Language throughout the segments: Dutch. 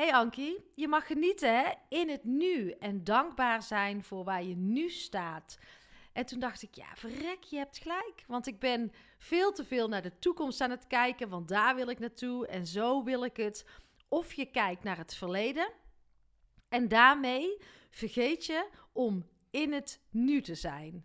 Hey Ankie, je mag genieten in het nu en dankbaar zijn voor waar je nu staat. En toen dacht ik, ja, verrek, je hebt gelijk. Want ik ben veel te veel naar de toekomst aan het kijken, want daar wil ik naartoe en zo wil ik het. Of je kijkt naar het verleden en daarmee vergeet je om in het nu te zijn.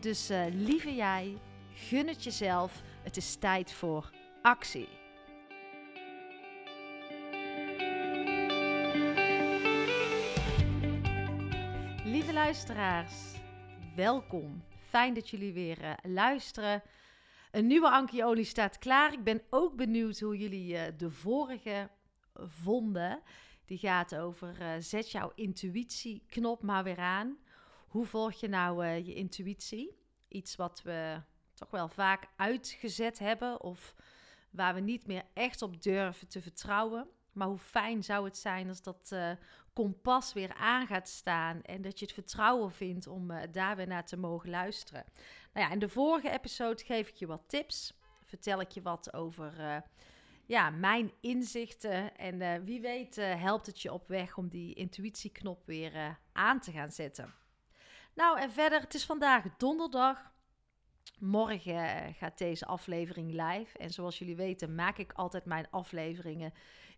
Dus uh, lieve jij, gun het jezelf. Het is tijd voor actie. Lieve luisteraars, welkom. Fijn dat jullie weer uh, luisteren. Een nieuwe Ankie Olie staat klaar. Ik ben ook benieuwd hoe jullie uh, de vorige vonden. Die gaat over zet jouw intuïtieknop maar weer aan. Hoe volg je nou uh, je intuïtie? Iets wat we toch wel vaak uitgezet hebben of waar we niet meer echt op durven te vertrouwen. Maar hoe fijn zou het zijn als dat uh, kompas weer aan gaat staan en dat je het vertrouwen vindt om uh, daar weer naar te mogen luisteren. Nou ja, in de vorige episode geef ik je wat tips. Vertel ik je wat over ja, mijn inzichten. En wie weet helpt het je op weg om die intuïtieknop weer aan te gaan zetten. Nou, en verder, het is vandaag donderdag. Morgen gaat deze aflevering live. En zoals jullie weten, maak ik altijd mijn afleveringen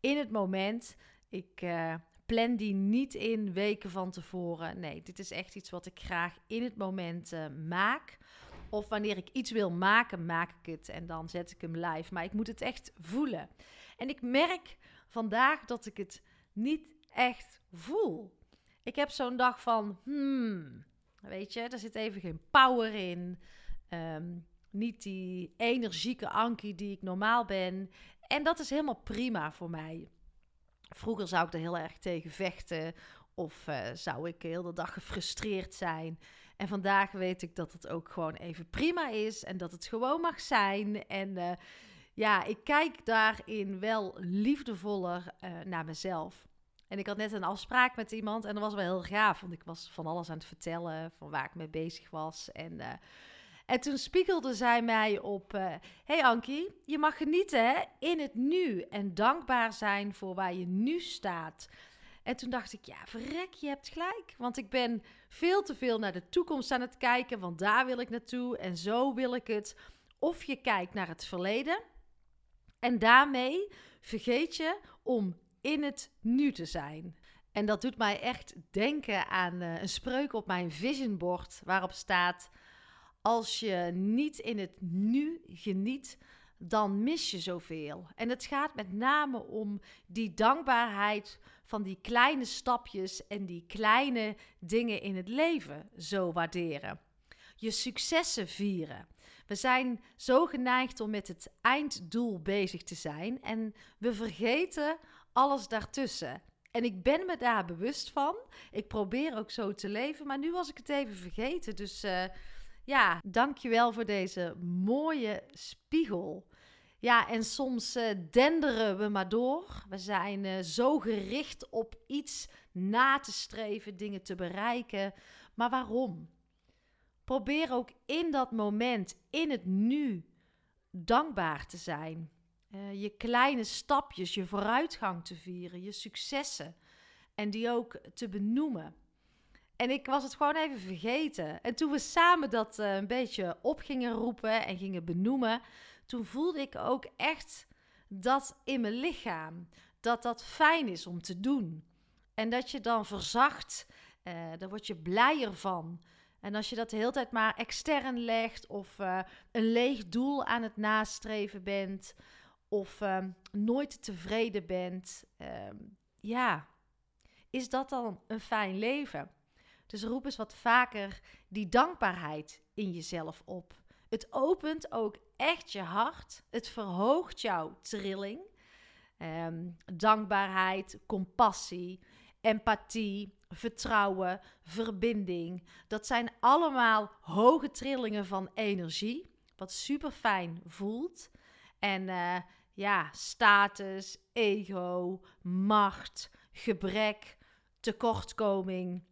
in het moment. Ik uh, plan die niet in weken van tevoren. Nee, dit is echt iets wat ik graag in het moment uh, maak. Of wanneer ik iets wil maken, maak ik het en dan zet ik hem live. Maar ik moet het echt voelen. En ik merk vandaag dat ik het niet echt voel. Ik heb zo'n dag van, hmm, weet je, er zit even geen power in. Um, niet die energieke Ankie die ik normaal ben. En dat is helemaal prima voor mij. Vroeger zou ik er heel erg tegen vechten. Of uh, zou ik de hele dag gefrustreerd zijn. En vandaag weet ik dat het ook gewoon even prima is. En dat het gewoon mag zijn. En uh, ja, ik kijk daarin wel liefdevoller uh, naar mezelf. En ik had net een afspraak met iemand. En dat was wel heel gaaf. Want ik was van alles aan het vertellen. Van waar ik mee bezig was. En en toen spiegelde zij mij op: uh, Hey Ankie, je mag genieten in het nu en dankbaar zijn voor waar je nu staat. En toen dacht ik: Ja, verrek, je hebt gelijk. Want ik ben veel te veel naar de toekomst aan het kijken, want daar wil ik naartoe en zo wil ik het. Of je kijkt naar het verleden en daarmee vergeet je om in het nu te zijn. En dat doet mij echt denken aan uh, een spreuk op mijn visionbord waarop staat als je niet in het nu geniet, dan mis je zoveel. En het gaat met name om die dankbaarheid van die kleine stapjes en die kleine dingen in het leven zo waarderen. Je successen vieren. We zijn zo geneigd om met het einddoel bezig te zijn en we vergeten alles daartussen. En ik ben me daar bewust van. Ik probeer ook zo te leven, maar nu was ik het even vergeten. Dus uh, ja, dankjewel voor deze mooie spiegel. Ja, en soms uh, denderen we maar door. We zijn uh, zo gericht op iets na te streven, dingen te bereiken. Maar waarom? Probeer ook in dat moment, in het nu, dankbaar te zijn. Uh, je kleine stapjes, je vooruitgang te vieren, je successen. En die ook te benoemen. En ik was het gewoon even vergeten. En toen we samen dat uh, een beetje op gingen roepen en gingen benoemen, toen voelde ik ook echt dat in mijn lichaam. Dat dat fijn is om te doen. En dat je dan verzacht, uh, daar word je blijer van. En als je dat de hele tijd maar extern legt of een leeg doel aan het nastreven bent of uh, nooit tevreden bent, ehm, ja, is dat dan een fijn leven? Dus roep eens wat vaker die dankbaarheid in jezelf op. Het opent ook echt je hart. Het verhoogt jouw trilling. Um, dankbaarheid, compassie, empathie, vertrouwen, verbinding. Dat zijn allemaal hoge trillingen van energie. Wat super fijn voelt. En uh, ja, status, ego, macht, gebrek, tekortkoming.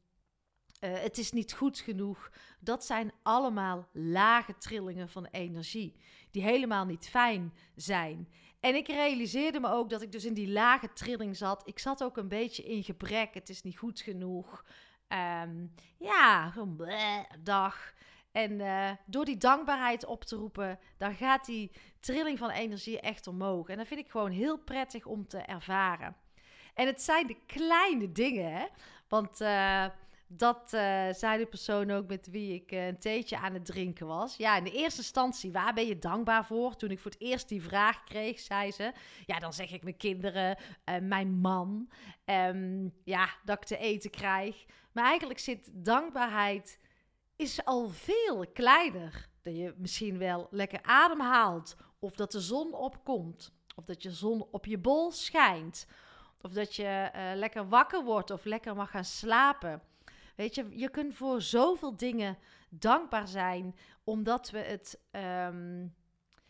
Uh, het is niet goed genoeg. Dat zijn allemaal lage trillingen van energie, die helemaal niet fijn zijn. En ik realiseerde me ook dat ik dus in die lage trilling zat. Ik zat ook een beetje in gebrek. Het is niet goed genoeg. Um, ja, dag. En uh, door die dankbaarheid op te roepen, dan gaat die trilling van energie echt omhoog. En dat vind ik gewoon heel prettig om te ervaren. En het zijn de kleine dingen, hè? Want uh, dat uh, zei de persoon ook met wie ik een theetje aan het drinken was. Ja, in de eerste instantie, waar ben je dankbaar voor? Toen ik voor het eerst die vraag kreeg, zei ze. Ja, dan zeg ik mijn kinderen, mijn man. Um, ja, dat ik te eten krijg. Maar eigenlijk zit dankbaarheid is al veel kleiner. Dat je misschien wel lekker ademhaalt. Of dat de zon opkomt. Of dat je zon op je bol schijnt. Of dat je lekker wakker wordt of lekker mag gaan slapen. Weet je, je kunt voor zoveel dingen dankbaar zijn, omdat we het um,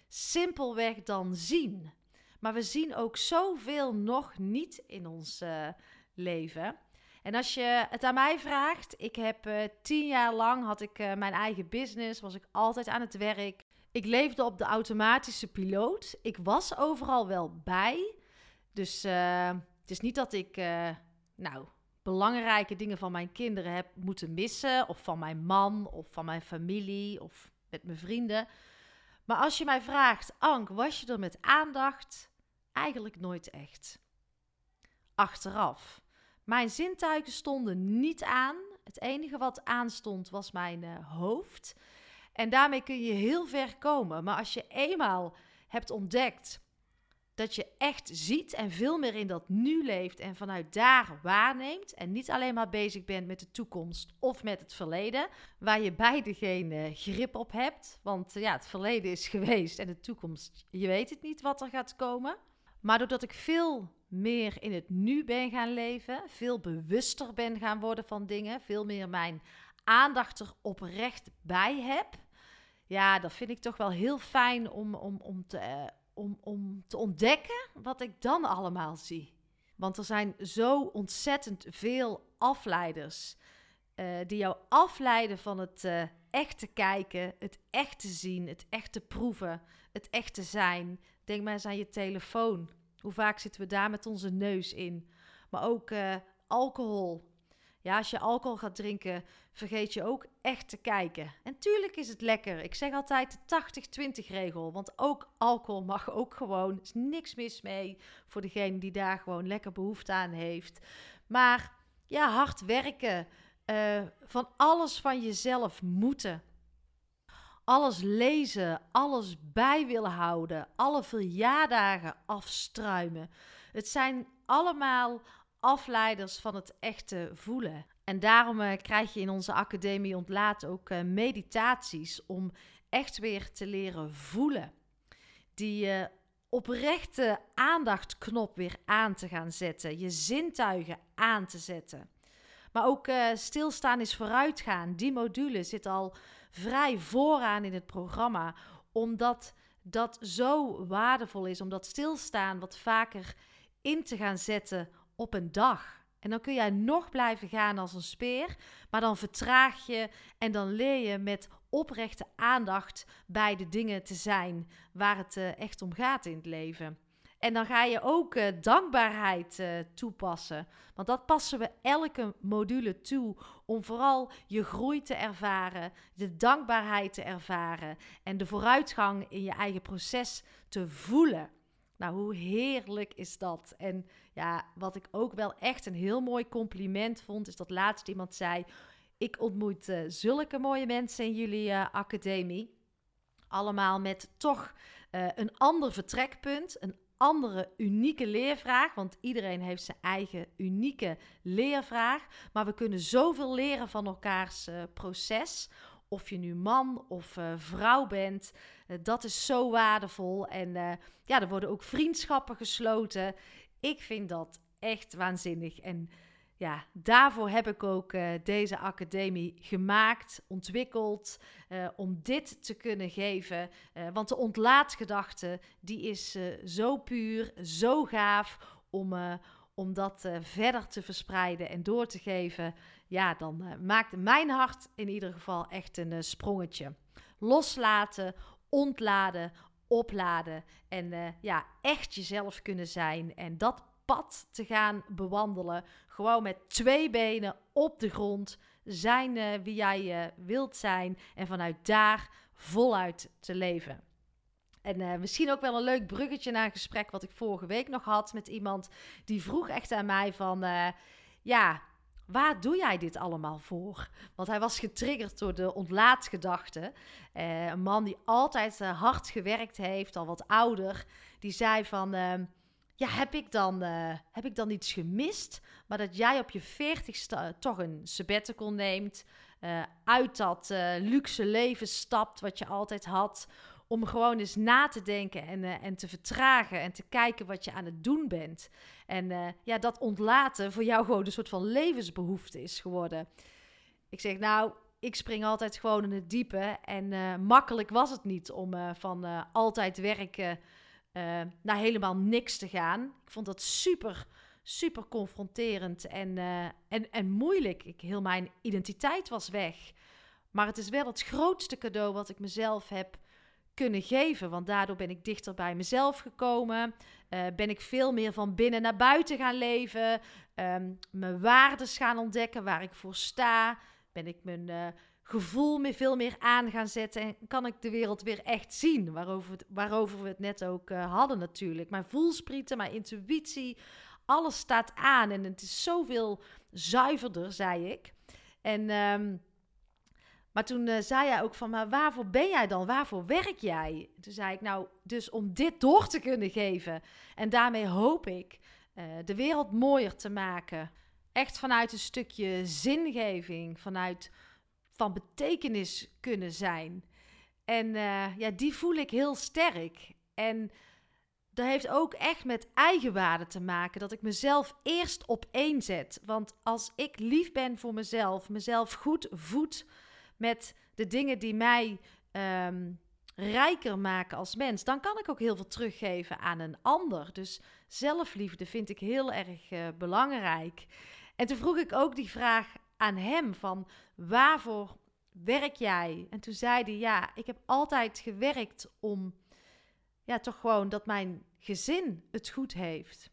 simpelweg dan zien. Maar we zien ook zoveel nog niet in ons uh, leven. En als je het aan mij vraagt, ik heb uh, tien jaar lang had ik uh, mijn eigen business, was ik altijd aan het werk. Ik leefde op de automatische piloot. Ik was overal wel bij. Dus het is niet dat ik, nou, belangrijke dingen van mijn kinderen heb moeten missen, of van mijn man, of van mijn familie, of met mijn vrienden. Maar als je mij vraagt, Ank, was je er met aandacht? Eigenlijk nooit echt. Achteraf. Mijn zintuigen stonden niet aan. Het enige wat aanstond was mijn uh, hoofd. En daarmee kun je heel ver komen. Maar als je eenmaal hebt ontdekt dat je echt ziet en veel meer in dat nu leeft en vanuit daar waarneemt. En niet alleen maar bezig bent met de toekomst of met het verleden, waar je beide geen uh, grip op hebt. Want uh, ja, het verleden is geweest en de toekomst, je weet het niet wat er gaat komen. Maar doordat ik veel meer in het nu ben gaan leven, veel bewuster ben gaan worden van dingen, veel meer mijn aandacht er oprecht bij heb. Ja, dat vind ik toch wel heel fijn om, om, om te, uh, om, om te ontdekken wat ik dan allemaal zie. Want er zijn zo ontzettend veel afleiders uh, die jou afleiden van het uh, echte kijken, het echte zien, het echte proeven, het echte zijn. Denk maar eens aan je telefoon. Hoe vaak zitten we daar met onze neus in? Maar ook uh, alcohol. Ja, als je alcohol gaat drinken, vergeet je ook echt te kijken. En tuurlijk is het lekker. Ik zeg altijd de 80-20 regel. Want ook alcohol mag ook gewoon. Er is niks mis mee voor degene die daar gewoon lekker behoefte aan heeft. Maar ja, hard werken. Uh, van alles van jezelf moeten. Alles lezen, alles bij willen houden, alle verjaardagen afstruimen. Het zijn allemaal afleiders van het echte voelen. En daarom uh, krijg je in onze academie ontlaat ook uh, meditaties om echt weer te leren voelen. Die uh, oprechte aandachtknop weer aan te gaan zetten, je zintuigen aan te zetten. Maar ook stilstaan is vooruitgaan. Die module zit al vrij vooraan in het programma, omdat dat zo waardevol is om dat stilstaan wat vaker in te gaan zetten op een dag. En dan kun jij nog blijven gaan als een speer, maar dan vertraag je en dan leer je met oprechte aandacht bij de dingen te zijn waar het uh, echt om gaat in het leven. En dan ga je ook uh, dankbaarheid uh, toepassen. Want dat passen we elke module toe om vooral je groei te ervaren, de dankbaarheid te ervaren en de vooruitgang in je eigen proces te voelen. Nou, hoe heerlijk is dat? En ja, wat ik ook wel echt een heel mooi compliment vond, is dat laatst iemand zei: Ik ontmoet uh, zulke mooie mensen in jullie academie. Allemaal met toch een ander vertrekpunt, een andere unieke leervraag. Want iedereen heeft zijn eigen unieke leervraag. Maar we kunnen zoveel leren van elkaars proces of je nu man of uh, vrouw bent. Uh, dat is zo waardevol. En ja, er worden ook vriendschappen gesloten. Ik vind dat echt waanzinnig. En ja, daarvoor heb ik ook deze academie gemaakt, ontwikkeld, om dit te kunnen geven. want de ontlaatgedachte, die is zo puur, zo gaaf om, om dat verder te verspreiden en door te geven ja, dan maakt mijn hart in ieder geval echt een sprongetje. Loslaten, ontladen, opladen en ja, echt jezelf kunnen zijn en dat pad te gaan bewandelen. Gewoon met twee benen op de grond zijn wie jij wilt zijn en vanuit daar voluit te leven. En misschien ook wel een leuk bruggetje naar een gesprek wat ik vorige week nog had met iemand die vroeg echt aan mij van ja, Waar doe jij dit allemaal voor? Want hij was getriggerd door de ontlaatgedachte. Een man die altijd hard gewerkt heeft, al wat ouder. Die zei van, uh, ja, heb ik, dan, eh, heb ik dan iets gemist? Maar dat jij op je veertigste toch een sabbatical neemt. uit dat luxe leven stapt wat je altijd had om gewoon eens na te denken en, en te vertragen en te kijken wat je aan het doen bent. En ja, dat ontlaten voor jou gewoon een soort van levensbehoefte is geworden. Ik zeg, nou, ik spring altijd gewoon in het diepe. En makkelijk was het niet om van altijd werken naar helemaal niks te gaan. Ik vond dat super, super confronterend en, en, en moeilijk. Ik, heel mijn identiteit was weg. Maar het is wel het grootste cadeau wat ik mezelf heb kunnen geven. Want daardoor ben ik dichter bij mezelf gekomen. Uh, ben ik veel meer van binnen naar buiten gaan leven. Um, mijn waardes gaan ontdekken, waar ik voor sta. Ben ik mijn uh, gevoel meer, veel meer aan gaan zetten. En kan ik de wereld weer echt zien. Waarover, waarover we het net ook uh, hadden natuurlijk. Mijn voelsprieten, mijn intuïtie. Alles staat aan. En het is zoveel zuiverder, zei ik. En... Um, maar toen uh, zei hij ook van, maar waarvoor ben jij dan? Waarvoor werk jij? Toen zei ik, nou, dus om dit door te kunnen geven. En daarmee hoop ik uh, de wereld mooier te maken. Echt vanuit een stukje zingeving, vanuit van betekenis kunnen zijn. En uh, ja, die voel ik heel sterk. En dat heeft ook echt met eigenwaarde te maken. Dat ik mezelf eerst op één zet. Want als ik lief ben voor mezelf, mezelf goed voed met de dingen die mij um, rijker maken als mens, dan kan ik ook heel veel teruggeven aan een ander. Dus zelfliefde vind ik heel erg uh, belangrijk. En toen vroeg ik ook die vraag aan hem van waarvoor werk jij? En toen zei hij ja, ik heb altijd gewerkt om ja, toch gewoon dat mijn gezin het goed heeft.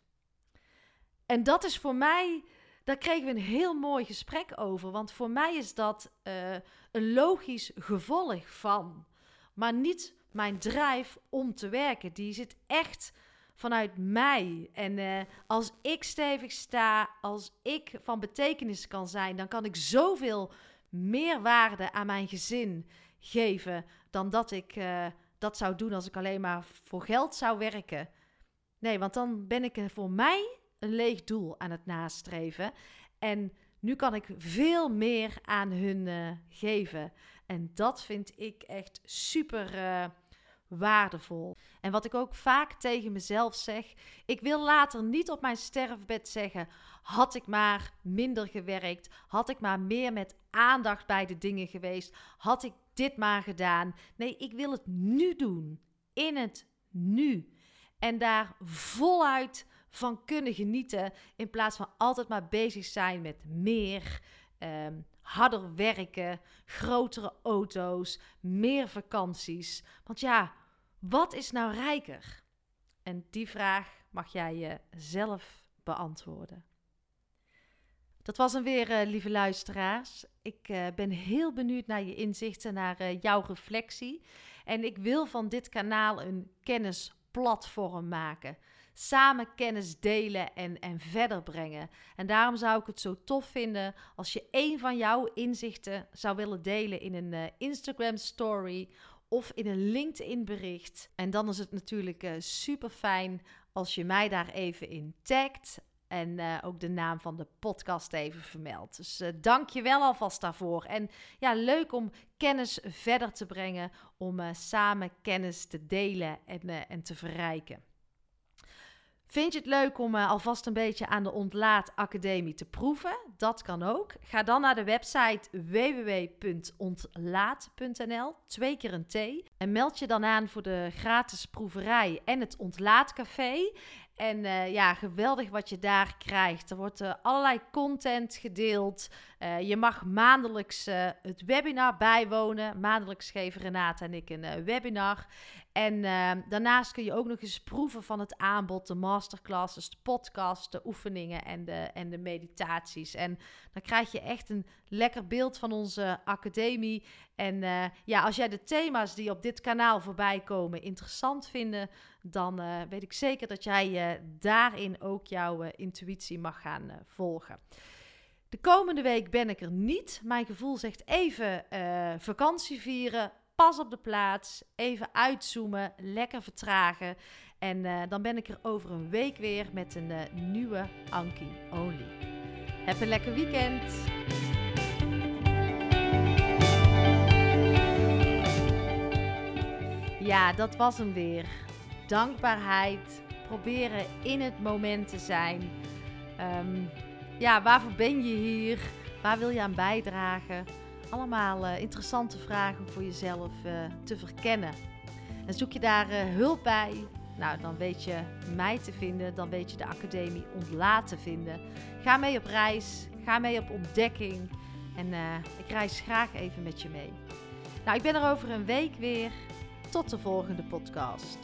En dat is voor mij daar kregen we een heel mooi gesprek over. Want voor mij is dat uh, een logisch gevolg van. Maar niet mijn drijf om te werken. Die zit echt vanuit mij. En uh, als ik stevig sta, als ik van betekenis kan zijn, dan kan ik zoveel meer waarde aan mijn gezin geven dan dat ik uh, dat zou doen als ik alleen maar voor geld zou werken. Nee, want dan ben ik voor mij een leeg doel aan het nastreven. En nu kan ik veel meer aan hun uh, geven. En dat vind ik echt super waardevol. En wat ik ook vaak tegen mezelf zeg: ik wil later niet op mijn sterfbed zeggen: had ik maar minder gewerkt, had ik maar meer met aandacht bij de dingen geweest, had ik dit maar gedaan. Nee, ik wil het nu doen. in het nu. En daar voluit van kunnen genieten. In plaats van altijd maar bezig zijn met meer, um, harder werken, grotere auto's, meer vakanties. Want ja, wat is nou rijker? En die vraag mag jij jezelf beantwoorden. Dat was hem weer, uh, lieve luisteraars. Ik uh, ben heel benieuwd naar je inzichten, naar uh, jouw reflectie. En ik wil van dit kanaal een kennisplatform maken. Samen kennis delen en, en verder brengen. En daarom zou ik het zo tof vinden als je een van jouw inzichten zou willen delen in een Instagram story of in een LinkedIn bericht. En dan is het natuurlijk super fijn als je mij daar even in tagt. En uh, ook de naam van de podcast even vermeld. Dus dank je wel alvast daarvoor. En ja, leuk om kennis verder te brengen. Om samen kennis te delen en, en te verrijken. Vind je het leuk om uh, alvast een beetje aan de Ontlaat Academie te proeven? Dat kan ook. Ga dan naar de website www.ontlaat.nl, twee keer een T. En meld je dan aan voor de gratis proeverij en het Ontlaatcafé. En uh, ja, geweldig wat je daar krijgt. Er wordt uh, allerlei content gedeeld. Uh, je mag maandelijks het webinar bijwonen. Maandelijks geven Renate en ik een webinar. En daarnaast kun je ook nog eens proeven van het aanbod, de masterclasses, de podcasts, de oefeningen en de, en de meditaties. En dan krijg je echt een lekker beeld van onze academie. En ja, als jij de thema's die op dit kanaal voorbij komen interessant vinden, dan uh, weet ik zeker dat jij uh, daarin ook jouw uh, intuïtie mag gaan volgen. De komende week ben ik er niet. Mijn gevoel zegt even vakantie vieren. Pas op de plaats. Even uitzoomen. Lekker vertragen. En dan ben ik er over een week weer met een nieuwe Anki Only. Heb een lekker weekend. Ja, dat was hem weer dankbaarheid, proberen in het moment te zijn. Ehm, ja, waarvoor ben je hier? Waar wil je aan bijdragen? Allemaal uh, interessante vragen voor jezelf uh, te verkennen. En zoek je daar uh, hulp bij? Nou, dan weet je mij te vinden, dan weet je de academie ontlaat te vinden. Ga mee op reis, ga mee op ontdekking en ik reis graag even met je mee. Nou, ik ben er over een week weer. Tot de volgende podcast.